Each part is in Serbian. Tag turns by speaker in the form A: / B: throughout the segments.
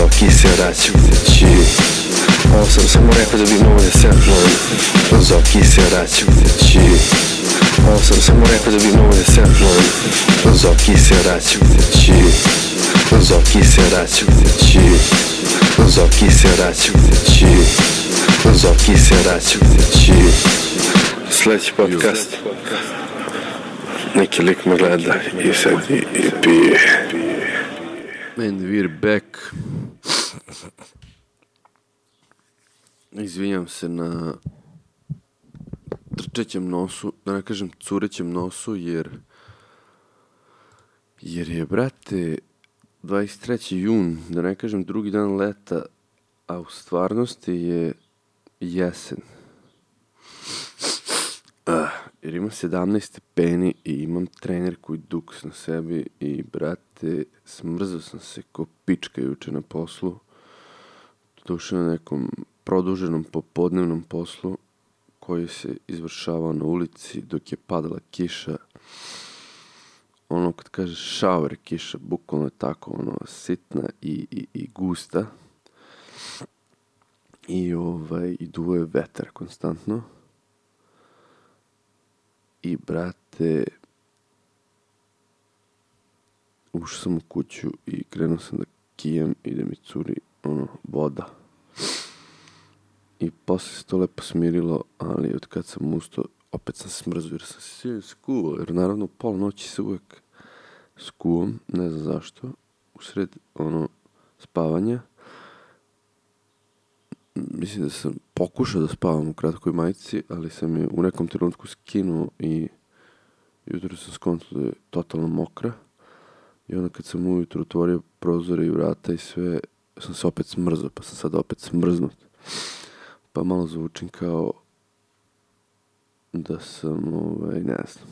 A: Zoki se vraća kući Ovo sam samo rekao da bi mogo da se Zoki se vraća kući Ovo sam samo rekao da bi mogo da se Zoki se vraća kući Zoki se vraća kući Zoki se vraća kući Zoki se vraća kući Sledeći podcast Neki lik me gleda i sad i, i pije
B: And we're back. Izvinjam se na trčećem nosu, da ne kažem curećem nosu, jer jer je, brate, 23. jun, da ne kažem drugi dan leta, a u stvarnosti je jesen. Ah, jer ima 17 stepeni i imam trenerku i duks na sebi i, brate, smrzao sam se ko pička juče na poslu. Došao na nekom produženom popodnevnom poslu koji se izvršavao na ulici dok je padala kiša. Ono kad kaže šaver kiša, bukvalno je tako, ono, sitna i, i, i gusta. I ovaj, i duvo je vetar konstantno. I, brate, ušao sam u kuću i krenuo sam da kijem i da mi curi, ono, voda. I posle se to lepo smirilo, ali od kad sam ustao, opet sam smrzio jer sam se skuvao, jer naravno pol noći se uvek skuvam, ne znam zašto, usred, ono, spavanja. Mislim da sam pokušao da spavam u kratkoj majici, ali sam je u nekom trenutku skinuo i jutro sam skontao da je totalno mokra. I onda kad sam ujutro otvorio prozore i vrata i sve, sam se opet smrzao, pa sam sad opet smrznut. Pa malo zvučim kao da sam, ovaj, ne znam,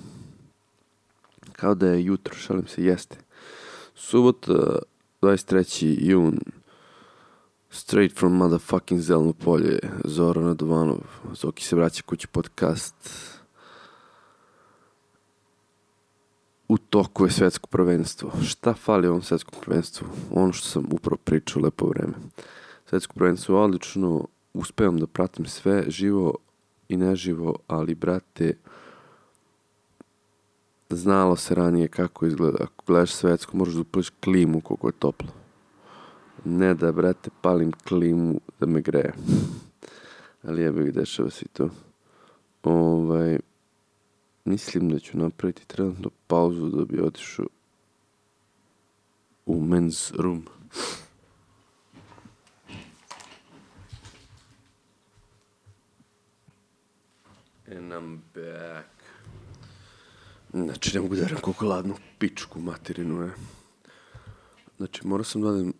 B: kao da je jutro, šalim se, jeste. Subota, 23. jun, straight from motherfucking Zelno polje, Zoran Radovanov, Zoki se vraća kući podcast. U toku je svetsko prvenstvo. Šta fali ovom svetskom prvenstvu? Ono što sam upravo pričao lepo vreme. Svetsko prvenstvo je odlično, uspevam da pratim sve, živo i neživo, ali brate, znalo se ranije kako izgleda. Ako gledaš svetsko, moraš da upališ klimu koliko je toplo. Ne da, brate, palim klimu da me greje. ali jebe ga, dešava se i to. Ovaj, mislim da ću napraviti trenutno pauzu da bi otišao u men's room. And I'm back. Znači, ne mogu da verujem koliko ladnu pičku materinu je. Znači, morao sam da odem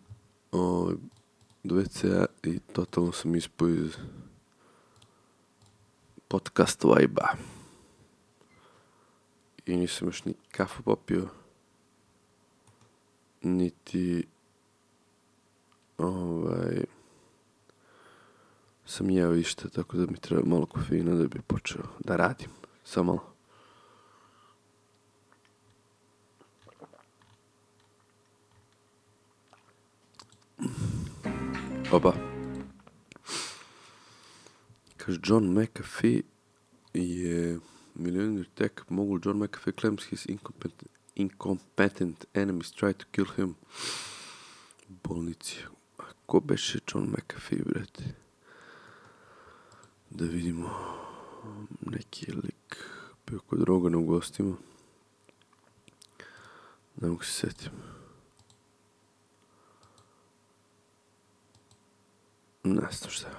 B: ovaj, do WC-a i totalno sam ispao iz podcast vibe-a. I nisam još ni kafu popio, niti ovaj, sam jeo išta, tako da mi treba malo kofeina da bi počeo da radim. Samo malo. Oba. Kaže, John McAfee je millionaire tech mogul John McAfee claims his incompetent, incompetent enemies try to kill him. Bolnici. A ko beše John McAfee, brate? Da vidimo neki lik bio kod Rogana u gostima. Ne mogu se setim. Ne znam šta je.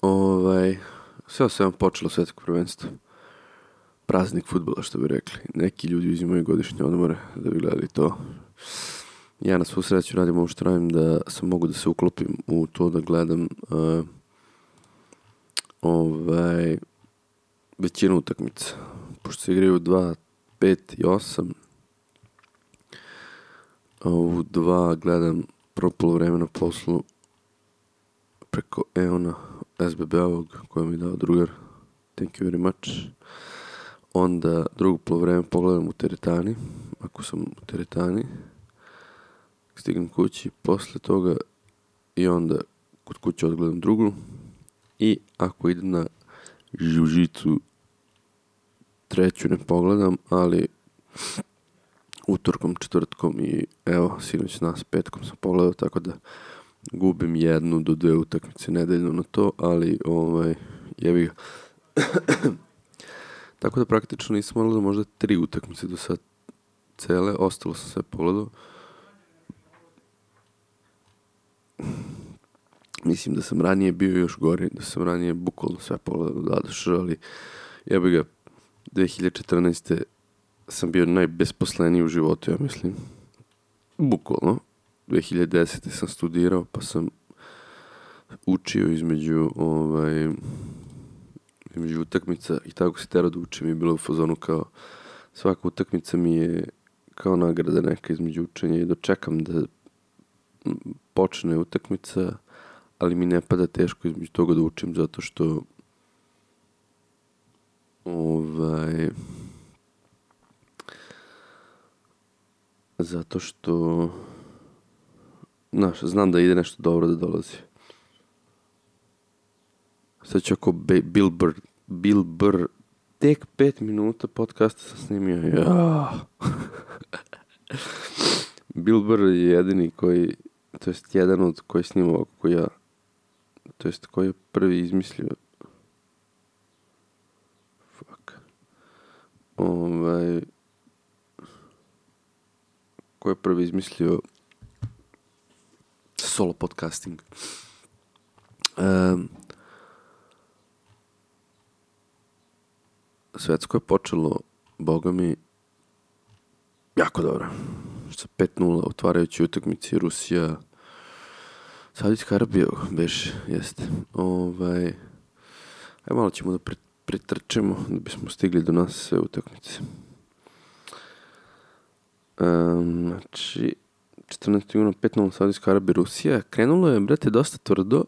B: Ovaj, sve o svema počelo svetsko prvenstvo. Praznik futbola, što bi rekli. Neki ljudi uzimaju godišnje odmore da bi gledali to. Ja na svu sreću radim ovo što radim da sam mogu da se uklopim u to da gledam uh, ovaj, većinu utakmica. Pošto se igraju 2, 5 i 8, a u 2 gledam prvo polovreme na poslu preko Eona SBB-ovog koje mi dao drugar. Thank you very much. Onda drugo polovreme pogledam u teretani, ako sam u teretani. Stignem kući, posle toga i onda kod kuće odgledam drugu i ako idem na žiu treću ne pogledam, ali utorkom, četvrtkom i evo, sinoć nas petkom sam pogledao, tako da gubim jednu do dve utakmice nedeljno na to, ali ovaj, jebi ga. tako da praktično nisam moralo možda tri utakmice do sad cele, ostalo sam sve pogledao. Mislim da sam ranije bio još gori, da sam ranije bukvalno sve pogledao da dadoš, ali jebi ga 2014. sam bio najbesposleniji u životu, ja mislim. Bukvalno. 2010. sam studirao, pa sam učio između ovaj, između utakmica i tako se tero da učim i bilo u fazonu kao svaka utakmica mi je kao nagrada neka između učenja i dočekam da počne utakmica, ali mi ne pada teško između toga da učim zato što ovaj zato što znaš, znam da ide nešto dobro da dolazi. Sad ću ako Bill Burr, Bill Burr, tek pet minuta podcasta sam snimio. Ja. Bill Burr je jedini koji, to jest jedan od koji snima ovako koji ja, to jest koji je prvi izmislio fuck ovaj ko je prvi izmislio solo podcasting. Um, svetsko je počelo, boga mi, jako dobro. Sa 5-0 otvarajući utakmici Rusija, Saudijska Arabija, beš, jeste. Ovaj, aj malo ćemo da pritrčemo da bismo stigli do nas sve utakmice. Um, znači, 14. juna 5-0 Saudijska Arabija Rusija. Krenulo je, brate, dosta tvrdo.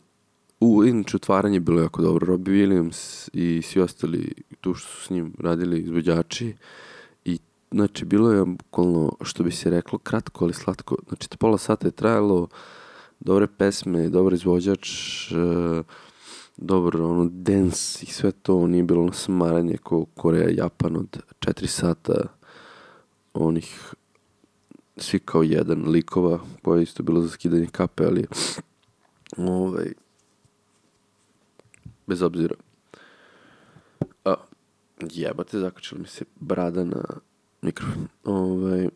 B: U, inače, otvaranje bilo jako dobro. Robbie Williams i svi ostali tu što su s njim radili izvođači. I, znači, bilo je bukvalno, što bi se reklo, kratko, ali slatko. Znači, pola sata je trajalo, dobre pesme, dobar izvođač, uh, dobro, ono, dance i sve to, nije bilo na smaranje ko Koreja, Japan od 4 sata onih svi kao jedan likova, koja je isto bilo za skidanje kape, ali ovaj, bez obzira. A, jebate, zakačila mi se brada na mikrofon. Ovaj,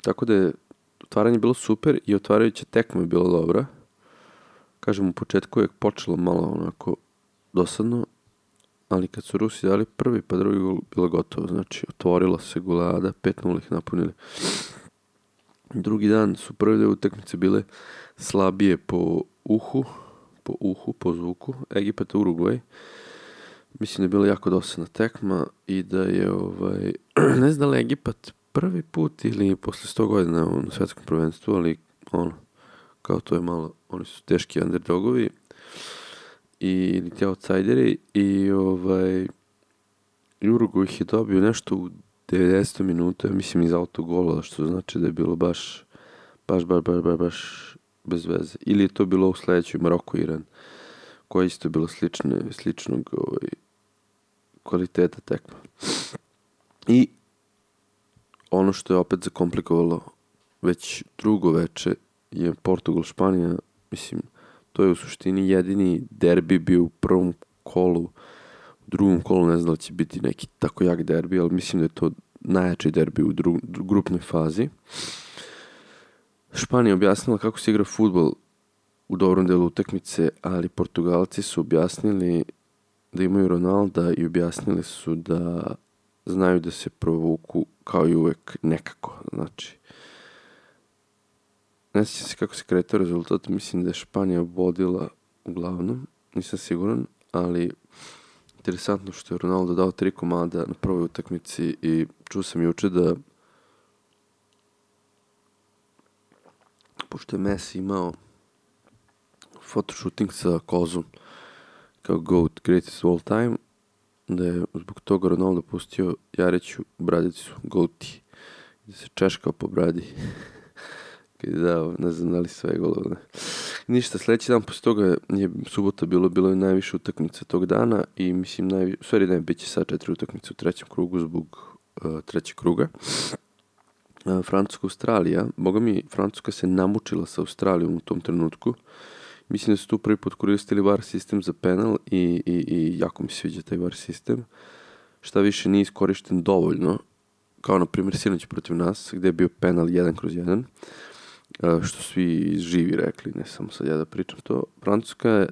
B: tako da je otvaranje bilo super i otvarajuća tekma je bila dobra. Kažem, u početku je počelo malo onako dosadno, ali kad su Rusi dali prvi pa drugi gol, bilo gotovo. Znači, otvorila se gulada, 5-0 ih napunili. Drugi dan su prve dve utakmice bile slabije po uhu, po uhu, po zvuku, Egipat Urugvaj. Mislim da je bila jako dosadna tekma i da je, ovaj, ne znam da li Egipat prvi put ili posle 100 godina na svetskom prvenstvu, ali ono, kao to je malo, oni su teški underdogovi i ti outsideri i ovaj, Urugu ih je dobio nešto u 90 minuta, mislim iz autogola, što znači da je bilo baš, baš, baš, baš, baš, baš bez veze. Ili je to bilo u sledećoj Maroko Iran, koja isto bilo slične, sličnog ovaj, kvaliteta tekma. I ono što je opet zakomplikovalo već drugo veče je Portugal Španija, mislim, to je u suštini jedini derbi bio u prvom kolu drugom kolu ne znam da će biti neki tako jak derbi, ali mislim da je to najjači derbi u dru, grupnoj fazi. Španija objasnila kako se igra futbol u dobrom delu utakmice, ali Portugalci su objasnili da imaju Ronalda i objasnili su da znaju da se provuku kao i uvek nekako. Znači, ne sjećam se kako se kretao rezultat, mislim da je Španija vodila uglavnom, nisam siguran, ali interesantno što je Ronaldo dao tri komada na prvoj utakmici i čuo sam juče da pošto je Messi imao photoshooting sa Kozom kao GOAT, greatest of all time, da je zbog toga Ronaldo pustio Jareću bradicu GOATi, da se češkao po bradi kad je dao, ne znam da li sve golove, Ništa, sledeći dan posle toga je subota bilo, bilo je najviše utakmica tog dana i mislim, najvi, u stvari ne, bit će sad četiri utakmice u trećem krugu zbog uh, trećeg kruga. Uh, Francuska, Australija, boga mi, Francuska se namučila sa Australijom u tom trenutku. Mislim da su tu prvi put koristili VAR sistem za penal i, i, i jako mi sviđa taj VAR sistem. Šta više nije iskorišten dovoljno, kao na primjer sinoć protiv nas, gde je bio penal 1 kroz 1 što svi živi rekli, ne samo sad ja da pričam to. Francuska je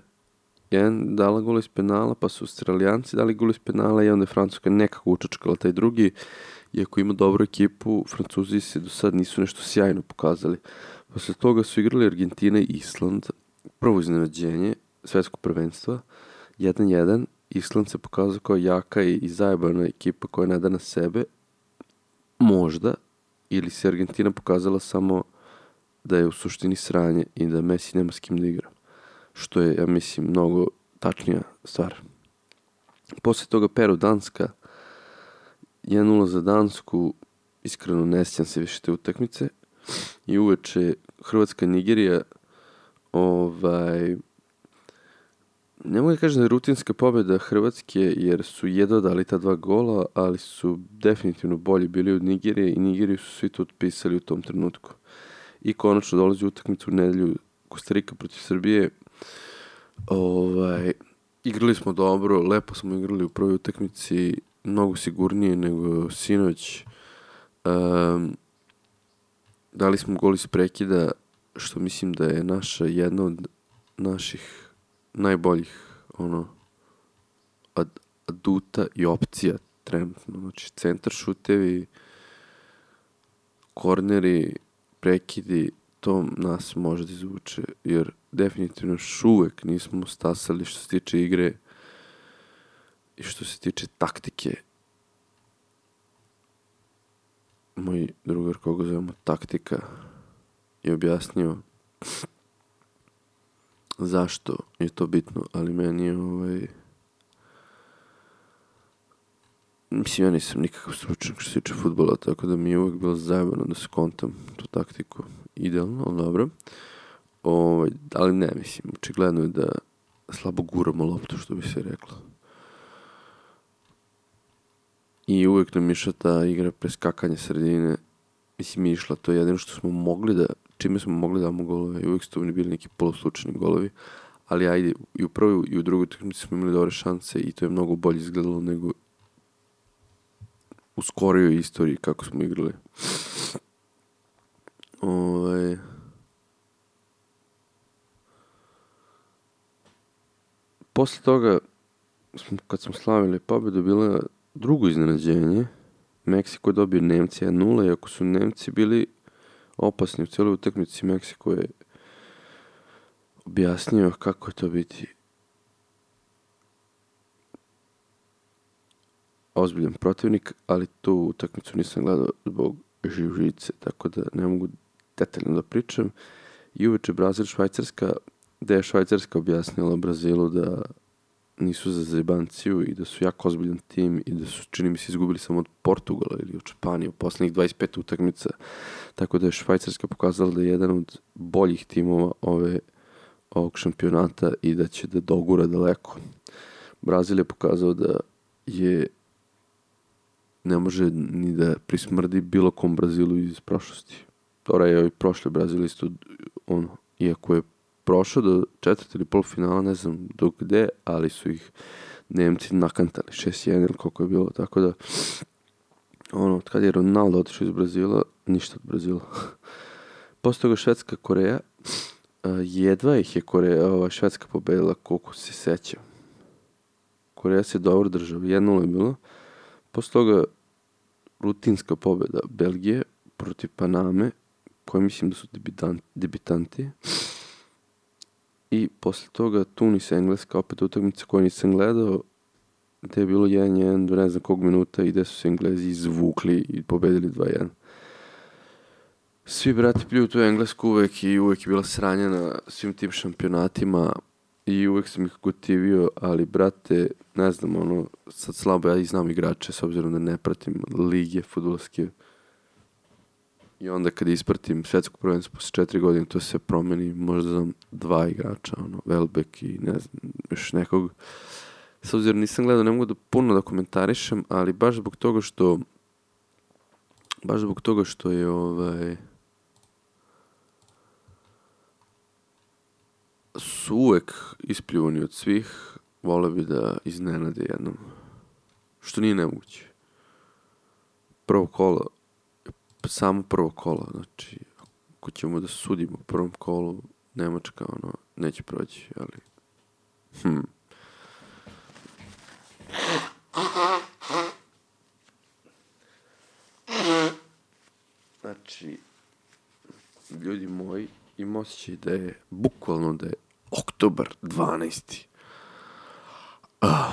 B: jedan dala gol iz penala, pa su Australijanci dali gol iz penala i onda je Francuska nekako učačkala taj drugi. Iako ima dobru ekipu, Francuzi se do sad nisu nešto sjajno pokazali. Posle toga su igrali Argentina i Island, prvo iznenađenje svetsko prvenstva, 1-1, Island se pokazao kao jaka i, zajebana ekipa koja ne da na sebe, možda, ili se Argentina pokazala samo da je u suštini sranje i da Messi nema s kim da igra. Što je, ja mislim, mnogo tačnija stvar. Posle toga Peru Danska, 1-0 za Dansku, iskreno ne se više te utakmice. I uveče Hrvatska Nigerija, ovaj, ne mogu da kažem da je rutinska pobjeda Hrvatske, jer su jedva dali ta dva gola, ali su definitivno bolji bili od Nigerije i Nigeriju su svi to otpisali u tom trenutku i konačno dolazi utakmicu u nedelju Kostarika protiv Srbije. Ovaj, igrali smo dobro, lepo smo igrali u prvoj utakmici, mnogo sigurnije nego sinoć. Um, dali smo gol iz prekida, što mislim da je naša jedna od naših najboljih ono ad, aduta i opcija trenutno. Znači, centar šutevi, korneri, prekidi, to nas može da izvuče, jer definitivno još uvek nismo stasali što se tiče igre i što se tiče taktike. Moj drugar, koga zovemo taktika, je objasnio zašto je to bitno, ali meni je ovaj Mislim, ja nisam nikakav stručnjak što se tiče futbola, tako da mi je uvek bilo zajebano da skontam tu taktiku. Idealno, ali dobro. Ovaj, ali ne, mislim, očigledno je da slabo guramo loptu, što bi se reklo. I uvek nam išla ta igra preskakanja sredine. Mislim, mi išla, to je jedino što smo mogli da, čime smo mogli da damo golove. I uvek su to bili neki poluslučeni golovi. Ali ajde, i u prvoj i u drugoj utakmici smo imali dobre šanse i to je mnogo bolje izgledalo nego u skorijoj istoriji kako smo igrali. Ovaj... Posle toga, kad smo slavili pobedu, bilo drugo iznenađenje. Meksiko je dobio Nemci 1-0, iako su Nemci bili opasni u cijeloj utakmici. Meksiko je objasnio kako je to biti ozbiljan protivnik, ali tu utakmicu nisam gledao zbog živžice, tako da ne mogu detaljno da pričam. I uveče Brazil Švajcarska, gde je Švajcarska objasnila Brazilu da nisu za zebanciju i da su jako ozbiljan tim i da su, čini mi se, izgubili samo od Portugala ili od Španije u poslednjih 25 utakmica. Tako da je Švajcarska pokazala da je jedan od boljih timova ove, ovog šampionata i da će da dogura daleko. Brazil je pokazao da je ne može ni da prismrdi bilo kom Brazilu iz prošlosti. Tora je ovaj prošli Brazil isto, ono, iako je prošao do četvrte ili polufinala, ne znam do gde, ali su ih Nemci nakantali 6-1 ili koliko je bilo, tako da ono, od kada je Ronaldo otišao iz Brazila, ništa od Brazila. Posle toga Švedska Koreja, jedva ih je Koreja, ova Švedska pobedila koliko se seća. Koreja se dobro država, 1-0 je bilo. Posle toga rutinska pobjeda Belgije protiv Paname, koje mislim da su debitanti, debitanti. I posle toga Tunis Engleska, opet utakmica koju nisam gledao, gde je bilo 1-1 do ne znam kog minuta i gde su se Englezi izvukli i pobedili 2-1. Svi brati pljuju tu Englesku uvek i uvek je bila sranja na svim tim šampionatima i uvek sam ih gotivio, ali brate, ne znam, ono, sad slabo ja i znam igrače, s obzirom da ne pratim lige futbolske I onda kad ispratim svetsko prvenstvo posle četiri godine, to se promeni možda za dva igrača, ono, Velbek i ne znam, još nekog. S obzirom nisam gledao, ne mogu da puno da komentarišem, ali baš zbog toga što baš zbog toga što je ovaj su uvek ispljuvani od svih, vole bi da iznenade jednom. Što nije nemoguće. Prvo kolo, samo prvo kolo, znači, ako ćemo da sudimo u prvom kolu, Nemačka, ono, neće proći, ali... Hm. Znači, ljudi moji, im osjećaj da je, bukvalno da je oktobar 12. Ah.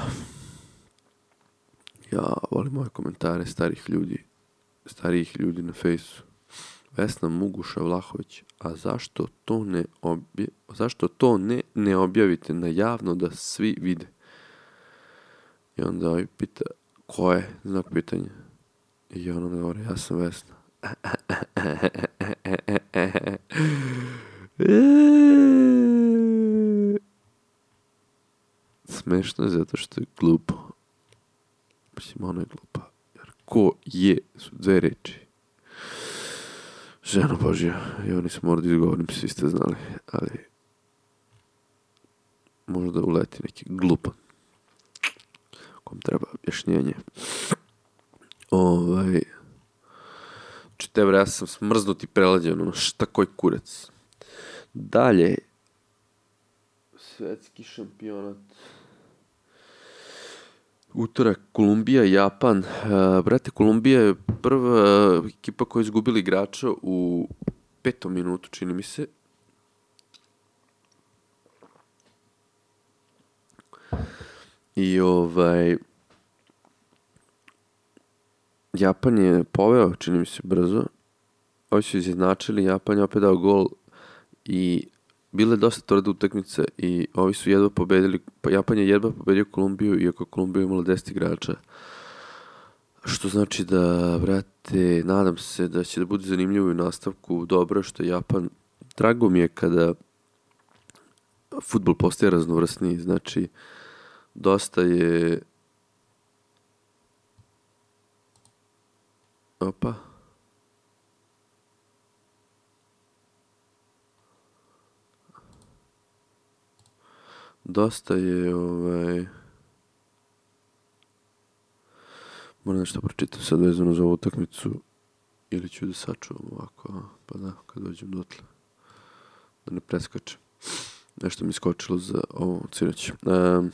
B: Ja volim moje komentare starih ljudi, starijih ljudi na fejsu. Vesna Muguša Vlahović, a zašto to ne obje, zašto to ne, ne objavite na javno da svi vide? I onda ovaj pita, ko je, znak pitanja. I ona govori, ja sam Vesna. Smešno je zato što je glupo. Mislim, ona je glupa. Jer ko je su dve reči. Žena Božja, i oni se mora da izgovorim, svi ste znali, ali možda uleti neki glupan kom treba objašnjenje. Ovaj, čite ja sam smrznut i prelađen, ono, šta koji kurac. Dalje, svetski šampionat. Utorak, Kolumbija, Japan. Uh, brate, Kolumbija je prva uh, ekipa koja je izgubila igrača u petom minutu, čini mi se. I ovaj... Japan je poveo, čini mi se, brzo. Ovi su izjednačili, Japan je opet dao gol i bile dosta tvrde utakmice i ovi su jedva pobedili, pa Japan je jedva pobedio Kolumbiju, iako Kolumbija imala 10 igrača. Što znači da, brate, nadam se da će da bude zanimljivo u nastavku. Dobro što je Japan, drago mi je kada futbol postaje raznovrsniji, znači dosta je opa. Dosta je ovaj moram nešto pročitam sad vezano za ovu utakmicu ili ću da sačuvam ovako pa da kad dođem dotle da ne preskačem. Nešto mi skočilo za ovo sinoć. Um,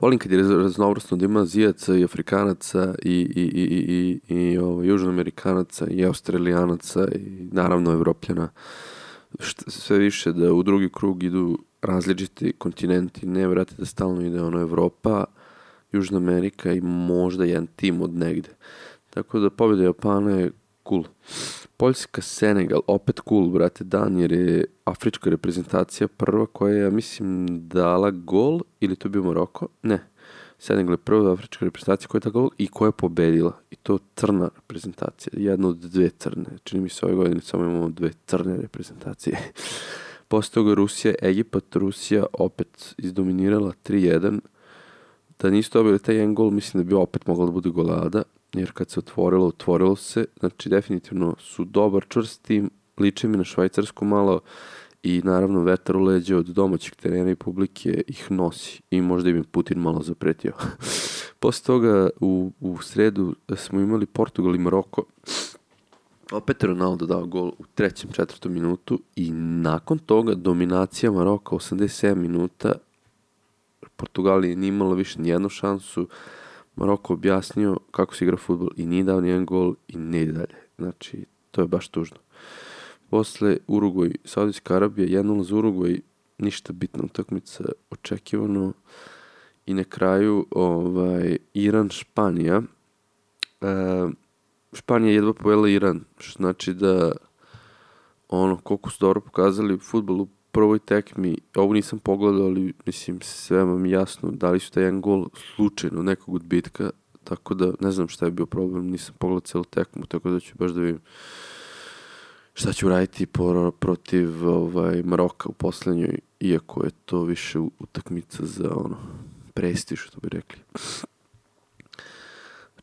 B: volim kad je raznovrstno da ima Azijaca i Afrikanaca i, i, i, i, i, i ovo, Južnoamerikanaca i Australijanaca i naravno Evropljana. Šta, sve više da u drugi krug idu različiti kontinenti, ne vrati da stalno ide ono Evropa, Južna Amerika i možda jedan tim od negde. Tako da pobjeda Japana je cool. Poljska, Senegal, opet cool, brate, dan, jer je afrička reprezentacija prva koja je, ja mislim, dala gol, ili to bio Maroko? Ne. Senegal je prva afrička reprezentacija koja je dala gol i koja je pobedila. I to crna reprezentacija, jedna od dve crne. Čini mi se ove godine samo imamo dve crne reprezentacije. Posle toga Rusija, Egipat, Rusija opet izdominirala 3-1. Da nisu dobili taj jedan gol, mislim da bi opet mogla da bude golada jer kad se otvorilo, otvorilo se, znači definitivno su dobar čvrst tim, liče mi na švajcarsku malo i naravno vetar u leđe od domaćeg terena i publike ih nosi. I možda im je Putin malo zapretio. Posle toga u, u sredu smo imali Portugal i Maroko. Opet Ronaldo dao gol u trećem, četvrtom minutu i nakon toga dominacija Maroka 87 minuta. Portugalija nije imala više nijednu šansu Maroko objasnio kako se igra futbol i nije dao nijedan gol i ne ide dalje. Znači, to je baš tužno. Posle Urugoj, Saudijska Arabija, 1-0 za Urugoj, ništa bitna utakmica, očekivano. I na kraju, ovaj, Iran, Španija. E, Španija jedva povela Iran, što znači da ono, koliko su dobro pokazali futbol u prvoj tekmi, ovo nisam pogledao, ali mislim, sve vam jasno, da li su taj jedan gol slučajno nekog odbitka, tako da ne znam šta je bio problem, nisam pogledao celu tekmu, tako da ću baš da vidim šta ću raditi por, protiv ovaj, Maroka u poslednjoj, iako je to više utakmica za ono, prestiž, što bi rekli.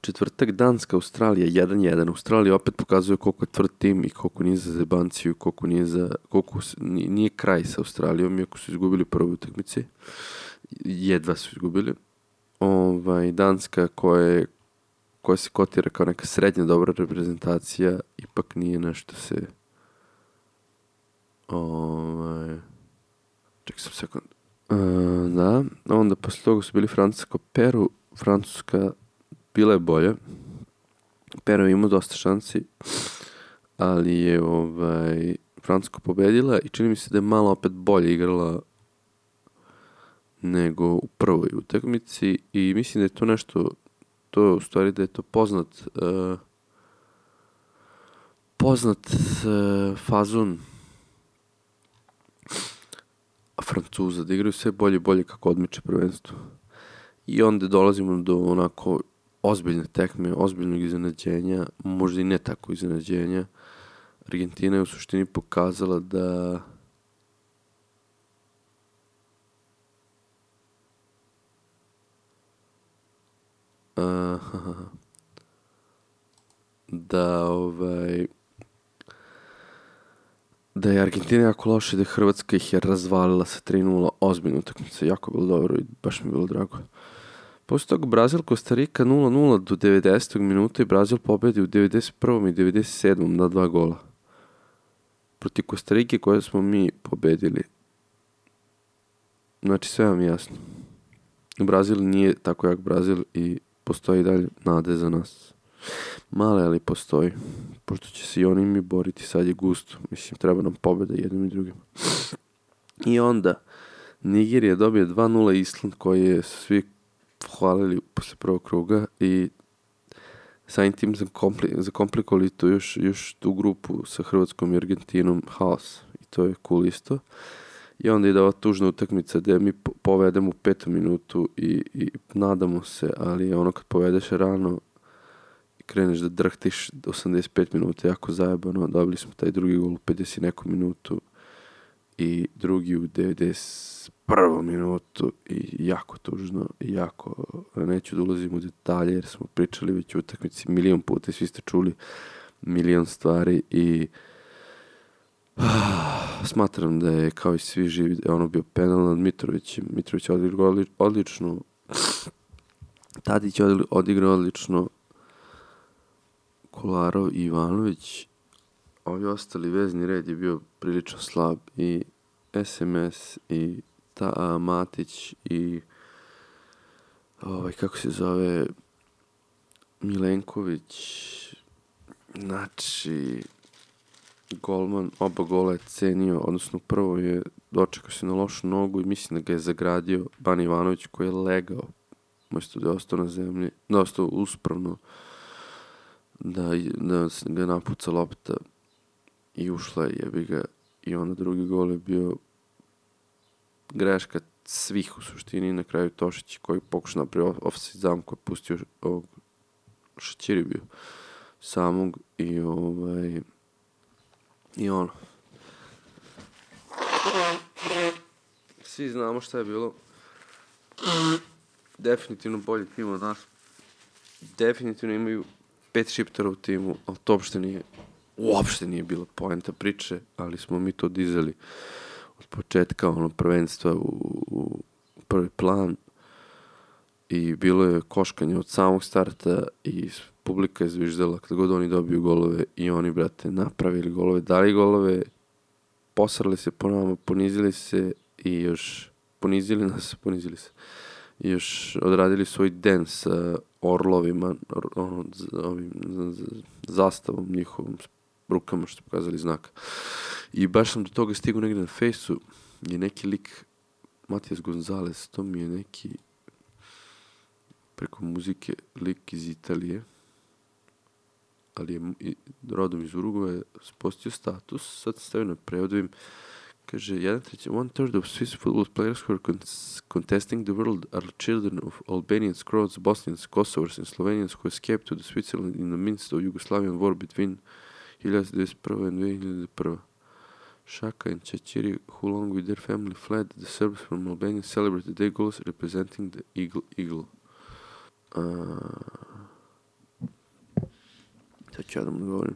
B: Četvrtak Danska, Australija 1-1. Australija opet pokazuje koliko je tvrd tim i koliko nije za zebanciju, koliko nije za koliko nije kraj sa Australijom, iako su izgubili prvu utakmici. Jedva su izgubili. Ovaj Danska koja je koja se kotira kao neka srednja dobra reprezentacija, ipak nije nešto se ovaj ček sam sekund. Uh, da, onda posle toga su bili Francuska Peru, Francuska bila je bolja. Pero je imao dosta šansi, ali je ovaj, Francuska pobedila i čini mi se da je malo opet bolje igrala nego u prvoj utakmici i mislim da je to nešto to u stvari da je to poznat uh, poznat uh, fazon Francuza, da igraju sve bolje i bolje kako odmiče prvenstvo. I onda dolazimo do onako ozbiljne tekme, ozbiljnog iznenađenja, možda i ne tako iznenađenja. Argentina je u suštini pokazala da da ovaj da je Argentina jako loše, da je Hrvatska ih je razvalila sa 3-0 ozbiljnu utakmicu, jako bilo dobro i baš mi bilo drago. Posle toga Brazil Kostarika 0-0 do 90. minuta i Brazil pobedi u 91. i 97. na dva gola. Proti Kostarike koje smo mi pobedili. Znači sve vam jasno. Brazil nije tako jak Brazil i postoji dalje nade za nas. Male, ali postoji. Pošto će se i oni mi boriti, sad je gusto. Mislim, treba nam pobeda jednim i drugim. I onda, Nigerija dobije 2-0 Island koji je svi pohvalili posle prvog kruga i samim tim zakompli, zakomplikovali to još, još tu grupu sa Hrvatskom i Argentinom haos i to je cool isto. I onda ide ova tužna utakmica gde mi povedemo u petu minutu i, i nadamo se, ali ono kad povedeš rano i kreneš da drhtiš 85 minuta jako zajebano, dobili smo taj drugi gol u 50 neku minutu i drugi u 90 prvu minutu i jako tužno i jako, neću da ulazim u detalje jer smo pričali već u utakmici milion puta i svi ste čuli milion stvari i ah, smatram da je kao i svi živi da je ono bio penal nad Mitrovićem. Mitrović je odigrao odlično. Tadić je odigrao odlično. Kolarov i Ivanović ovi ostali vezni red je bio prilično slab i SMS i ta, a, Matić i ovaj, kako se zove Milenković znači golman oba gola je cenio odnosno prvo je dočekao se na lošu nogu i mislim da ga je zagradio Ban Ivanović koji je legao umesto da je ostao na zemlji da je ostao uspravno da, da ga napuca lopta i ušla je bi ga i onda drugi gol je bio greška svih u suštini na kraju Tošić koji pokuša napravio offside zam koji je pustio ovog Šaćiri bio samog i ovaj i ono. Svi znamo šta je bilo. Definitivno bolji tim od nas. Definitivno imaju pet šiptera u timu ali to uopšte nije uopšte nije bila poenta priče ali smo mi to dizali od početka ono prvenstva u, u prvi plan i bilo je koškanje od samog starta i publika je zviždala kada god oni dobiju golove i oni, brate, napravili golove, dali golove, posrali se po nama, ponizili se i još ponizili nas, ponizili se. I još odradili svoj den sa orlovima, ono, ovim, zastavom njihovom, rukama što pokazali znak. I baš sam do toga stigao negde na fejsu, je neki lik, Matijas Gonzalez, to mi je neki preko muzike lik iz Italije, ali je rodom iz Uruguaja, spostio status, sad stavio na prevodovim, Kaže, jedan treći, one third of Swiss football players who are con- contesting the world are children of Albanians, Croats, Bosnians, Kosovars and Slovenians who escaped to the Switzerland in the midst of Yugoslavian war between 1991 and 2001. Shaka and Chachiri, who along with their family fled the Serbs from Albania, celebrated their goals representing the Eagle Eagle. Uh, sad.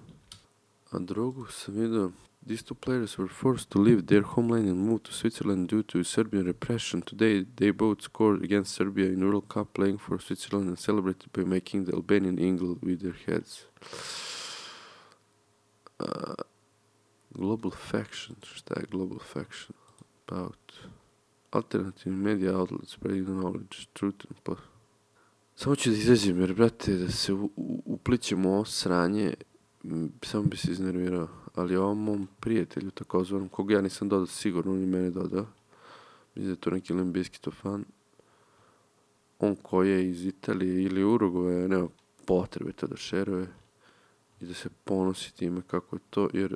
B: A drugu sam vidio These two players were forced to leave their homeland and move to Switzerland due to Serbian repression. Today, they both scored against Serbia in World Cup playing for Switzerland and celebrated by making the Albanian eagle with their heads. Uh, global faction. Šta je global faction? About alternative media outlets spreading knowledge, truth and po... Samo ću da izađem, jer, brate, da se u- u- uplićemo u ovo sranje, samo bi se iznervirao. Ali ovom mom prijatelju, takozvanom, koga ja nisam dodao sigurno, on je mene dodao. Mislim da je to neki Limbiskito fan. On koji je iz Italije ili Uruguaja, nema potrebe to da šeruje i da se ponosi time kako je to, jer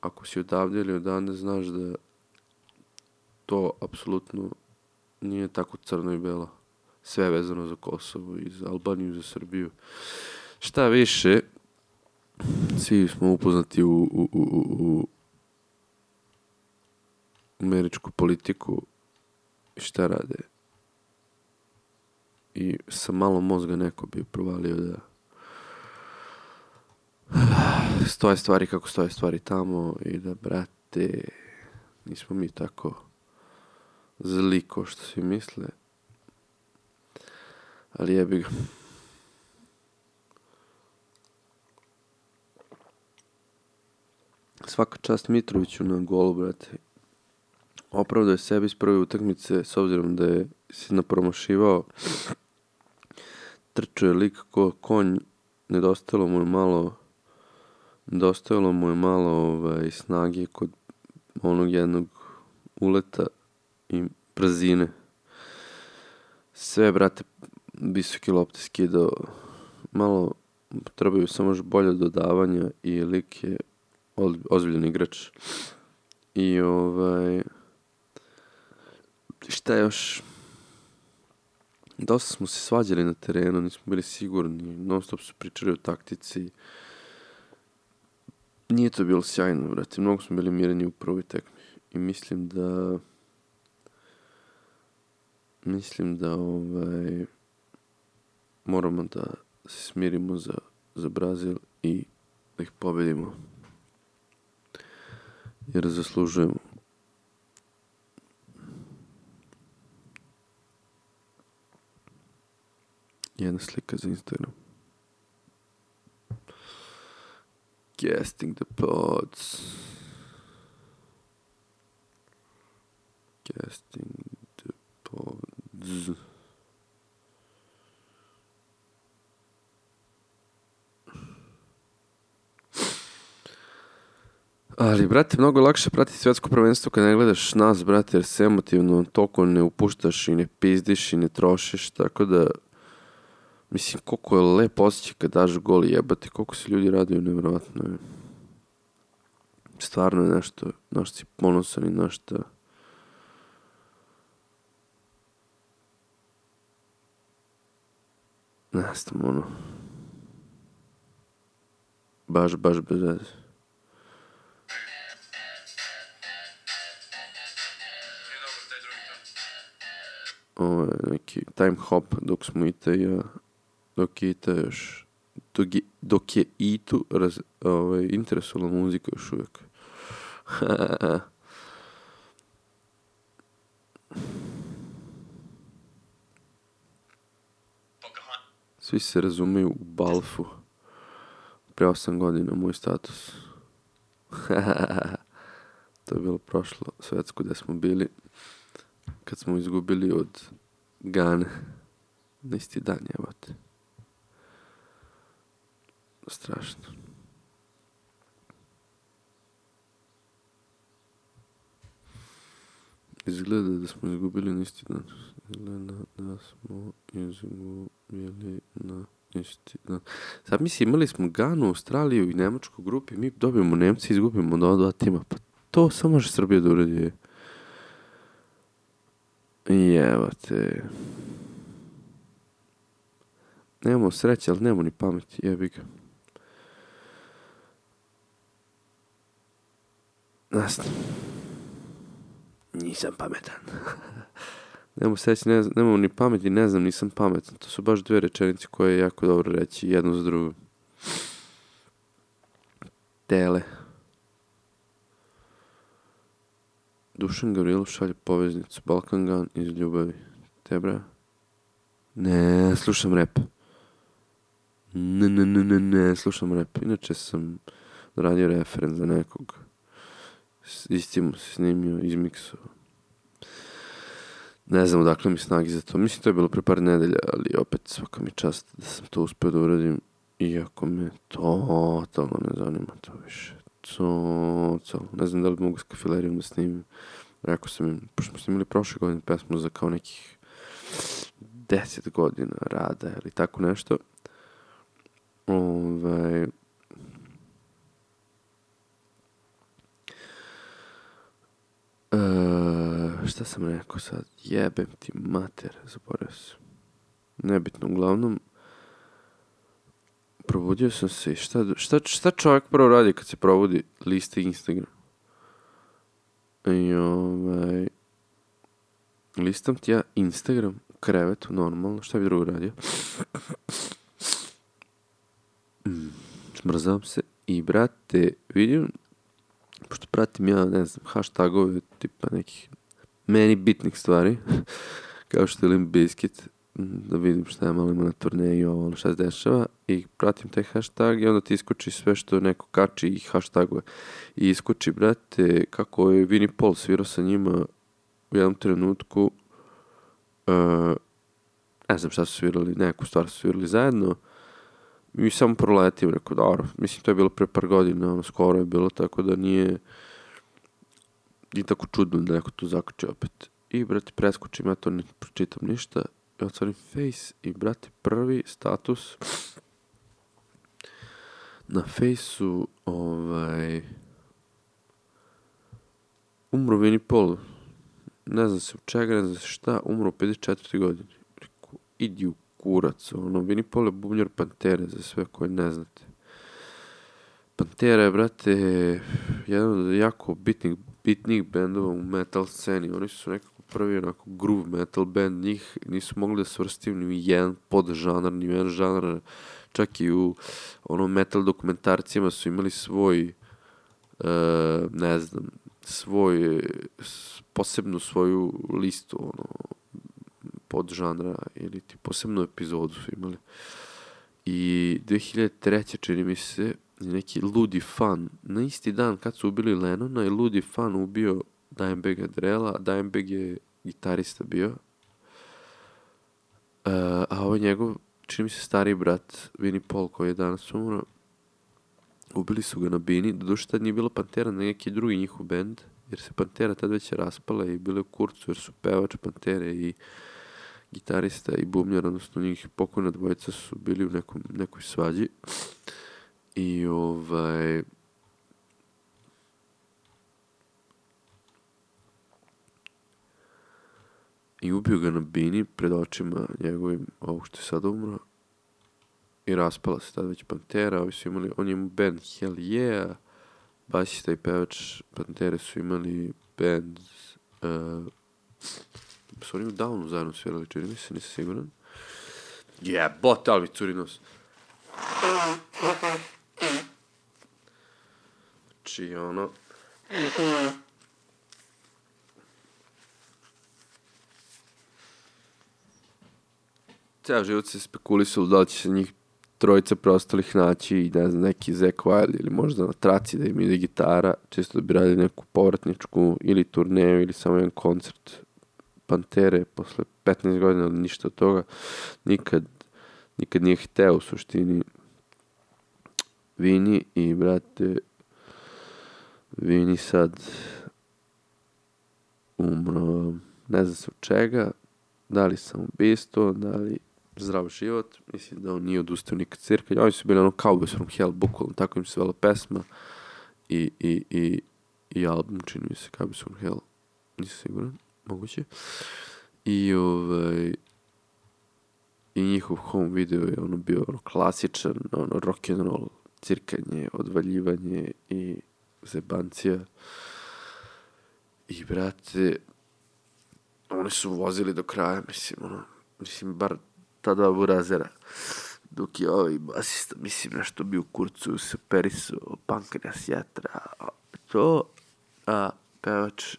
B: ako si odavde ili odande, znaš da to apsolutno nije tako crno i belo. Sve je vezano za Kosovo i za Albaniju za Srbiju. Šta više, svi smo upoznati u, u, u, u, u američku politiku i šta rade. I sa malo mozga neko bi provalio da stoje stvari kako stoje stvari tamo i da, brate, nismo mi tako zli ko što svi misle. Ali jebi ga. Svaka čast Mitroviću na golu, brate. Opravdao je sebi iz prve utakmice, s obzirom da je se napromašivao. Trčao je lik ko konj, nedostajalo mu je malo nedostajalo mu je malo ovaj, snage kod onog jednog uleta i brzine. Sve, brate, visoke lopte skidao. Malo trebaju samo još bolje dodavanja i lik je ozbiljan igrač. I ovaj... Šta još? Dosta smo se svađali na terenu, nismo bili sigurni, non stop su pričali o taktici. Nije to bilo sjajno, brate, mnogo smo bili mireni u prvoj tekmi. I mislim da... Mislim da ovaj... Moramo da se smirimo za, za Brazil i da ih pobedimo. Jer zaslužujemo. Jedna slika za Instagram. Casting the pods. Casting the pods. Ali, brate, mnogo lakše pratiti svetsko prvenstvo kad ne gledaš nas, brate, jer se emotivno toliko ne upuštaš i ne pizdiš i ne trošiš, tako da, mislim, koliko je lep osjećaj kad daš gol i jebate, koliko se ljudi raduju, nevjerojatno je. Stvarno je nešto, naš si ponosan i našta... Ne znam, ono... Baš, baš bez veze. Ovo je neki time hop dok smo i ja, dok je Ita još, dok je, dok je Itu raz, ovaj, interesovala muzika još uvijek. Svi se razumeju u Balfu. Pre 8 godina moj status. to je bilo prošlo svetsko gde smo bili kad smo izgubili od Gane na isti dan, jebate. Strašno. Izgleda da smo izgubili na isti dan. Izgleda da smo izgubili na isti dan. Sad misli, imali smo Ganu, Australiju i Nemačku grupi, mi dobijemo Nemci i izgubimo do dva tima. Pa to samo može Srbija da uradi. I evo te. Nemamo sreće, ali nemamo ni pameti, jebi ga. Nastim. Nisam pametan. nemamo sreće, ne, nemamo ni pameti, ne znam, nisam pametan. To su baš dve rečenice koje je jako dobro reći, jednu za drugu. Tele. Dušan Gavrilov šalje poveznicu Balkan Gun iz ljubavi. Tebra? Ne, slušam rap. Ne, ne, ne, ne, ne, slušam rap. Inače sam radio referent za nekog. Se snimio, izmiksao. Ne znam odakle mi snagi za to. Mislim to je bilo pre par nedelja, ali opet svaka mi čast da sam to uspio da uradim. Iako me totalno ne zanima to više. Totalno. Ne znam da li mogu s kafilerijom da snimim. Rekao sam im, pošto smo snimili prošle godine pesmu za kao nekih 10 godina rada ili tako nešto. Ovaj, E, šta sam rekao sad? Jebem ti mater, zaboravio sam. Nebitno, uglavnom, probudio sam se i šta, šta, šta čovjek prvo radi kad se probudi liste Instagram? I ovaj, listam ti ja Instagram krevetu, normalno, šta bi drugo radio? Mm, smrzavam se i brate, vidim, pošto pratim ja, ne znam, hashtagove tipa nekih meni bitnih stvari, kao što je Limp Bizkit, da vidim šta je malo ima na turneji i ovo, ono šta se dešava, i pratim taj hashtag i onda ti iskoči sve što neko kači i hashtaguje. I iskoči, brate, kako je Vinnie Paul svirao sa njima u jednom trenutku, uh, ne znam šta su svirali, neku stvar su svirali zajedno, i samo proletim, rekao, dobro, mislim, to je bilo pre par godina, ono, skoro je bilo, tako da nije, nije tako čudno da neko tu zakači opet. I, brate, preskočim, ja to ne pročitam ništa, i otvorim face i, brate, prvi status na fejsu, ovaj, umro Vinnie Paul, ne znam se u čega, ne znam se šta, umro u 54. godini. Rekao, idi u kurac, ono, Vinnie Paul je bubnjar Pantere, za sve koje ne znate. Pantera je, brate, jedan od jako bitnih, bitnih bendova u metal sceni. Oni su nekako prvi onako groove metal band, njih nisu mogli da svrstim ni jedan podžanar, ni jedan žanar. Čak i u ono metal dokumentarcijama su imali svoj, e, ne znam, svoj, posebnu svoju listu, ono, podžanra ili ti posebnu epizodu su imali. I 2003. čini mi se neki ludi fan na isti dan kad su ubili Lennona je ludi fan ubio Dimebag Drela, a Dimebag je gitarista bio. Uh, a ovo je njegov, čini mi se stari brat, Vinnie Paul koji je danas umro. Ubili su ga na bini, doduše tad nije bilo Pantera, nego neki drugi njihov band, jer se Pantera tad već je raspala i bile u kurcu, jer su pevač Pantere i gitarista i bubnjar, odnosno njih pokojna dvojica su bili u nekom, nekoj svađi. I ovaj... I ubio ga na bini pred očima njegovim, ovog što je sad umro. I raspala se tada već Pantera, ovi su imali, on je imao band Hell Yeah, basista i pevač Pantere su imali band uh, su oni u Downu zajedno svirali, čini mi se, nisam siguran. Jebote, ali mi curi nos. Znači, ono... Ceo život se spekulisalo da li će se njih trojica preostalih naći i ne znam, neki Zack Wilde ili možda na traci da im ide gitara, čisto da bi radili neku povratničku ili turneju ili samo jedan koncert Pantere posle 15 godina, ali ništa od toga nikad, nikad nije hteo u suštini. Vini i brate Vini sad umro ne znam se od čega da li sam ubistvo, da li zdrav život, mislim da on nije odustao nikad cirka, oni su bili ono Cowboys from Hell, bukvalno tako im se zvala pesma i, i, i, i album, čini mi se, Cabs from Hell, nisam siguran, moguće. I ovaj, i njihov home video je ono bio ono klasičan, ono rock and roll, cirkanje, odvaljivanje i zebancija. I brate, oni su vozili do kraja, mislim, ono, mislim, bar ta dva burazera. Dok je ovaj basista, mislim, nešto bio u kurcu, se perisu, pankreas, jetra, to, a pevač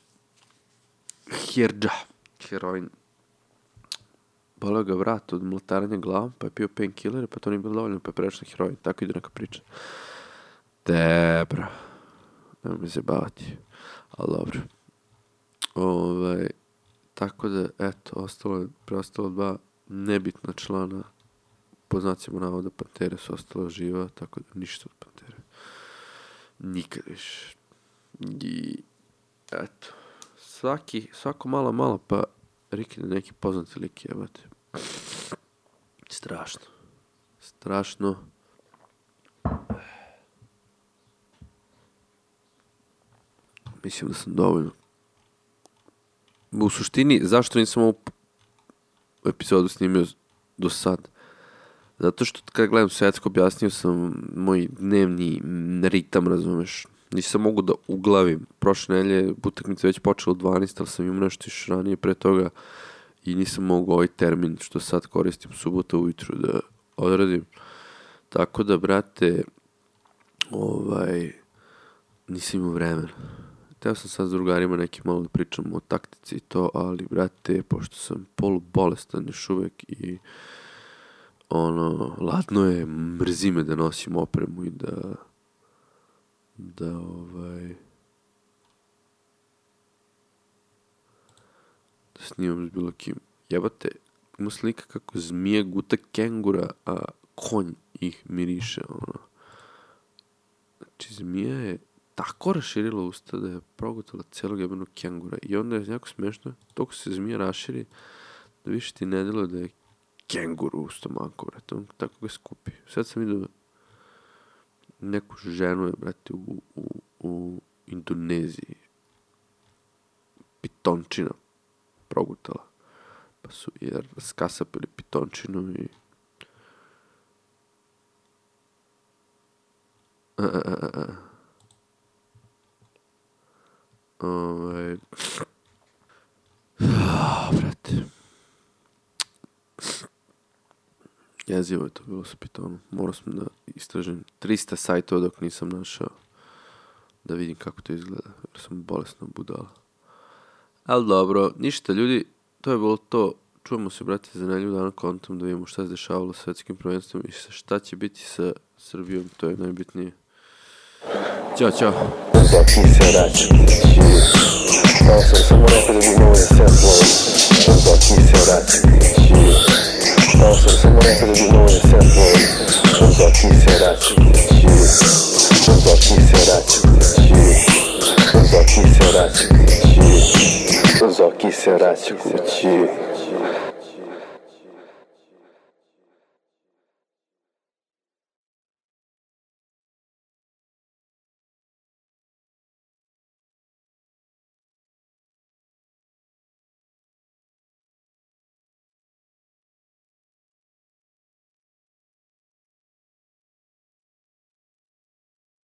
B: Hirđa, heroin, boleo ga vrat od mlataranja glavom, pa je pio painkiller, pa to nije bilo dovoljno, pa je prešao heroin. Tako ide neka priča. Debra. Nemo mi se bavati. Ali dobro. Ovaj, tako da, eto, ostalo je, preostalo dva nebitna člana po znacima navoda Pantere su ostala živa, tako da ništa od Pantere. Nikad više. I, eto, svaki, svako malo, malo, pa Rikine neki poznati lik jebate. Strašno. Strašno. Mislim da sam dovoljno. U suštini, zašto nisam ovu epizodu snimio do sad? Zato što kad gledam svetsko, objasnio sam moj dnevni ritam, razumeš. Nisam mogu da uglavim. Prošle nelje utakmica već počela u 12, ali sam imao nešto još ranije pre toga i nisam mogao ovaj termin što sad koristim subota ujutru da odradim. Tako da, brate, ovaj, nisam imao vremena. Teo sam sad s drugarima neki malo da pričam o taktici i to, ali, brate, pošto sam polu bolestan još uvek i ono, ladno je, mrzi me da nosim opremu i da da ovaj da snimam s bilo kim. Jebate, ima slika kako zmija guta kengura, a konj ih miriše, ono. Znači, zmija je tako raširila usta da je progutala celog jebenog kengura. I onda je jako smešno, toliko se zmija raširi, da više ti ne delo da je kenguru u stomaku. On tako ga skupi. Sad sam vidio neku ženu je, brate, u, u, u Indoneziji. Pitončina progutala. Pa su jer skasapili pitončinu i a, a, a, a. Ovaj... brate. Jezivo je to bilo sa pitonom. Morao sam da istražim 300 sajtova dok nisam našao da vidim kako to izgleda. Jer sam bolesno budala. Ali dobro, ništa ljudi, to je bilo to. Čujemo se, brate, za nelju dana kontom da vidimo šta se dešavalo sa svetskim prvenstvom i šta će biti sa Srbijom, to je najbitnije. Ćao, čao.
A: Zaki se raču Kao sam samo rekao da bi mogo da se upload Zaki se raču Kao sam samo rekao da bi mogo da se upload Zaki se raču Zaki se raču Zaki se raču Zaki se raču kući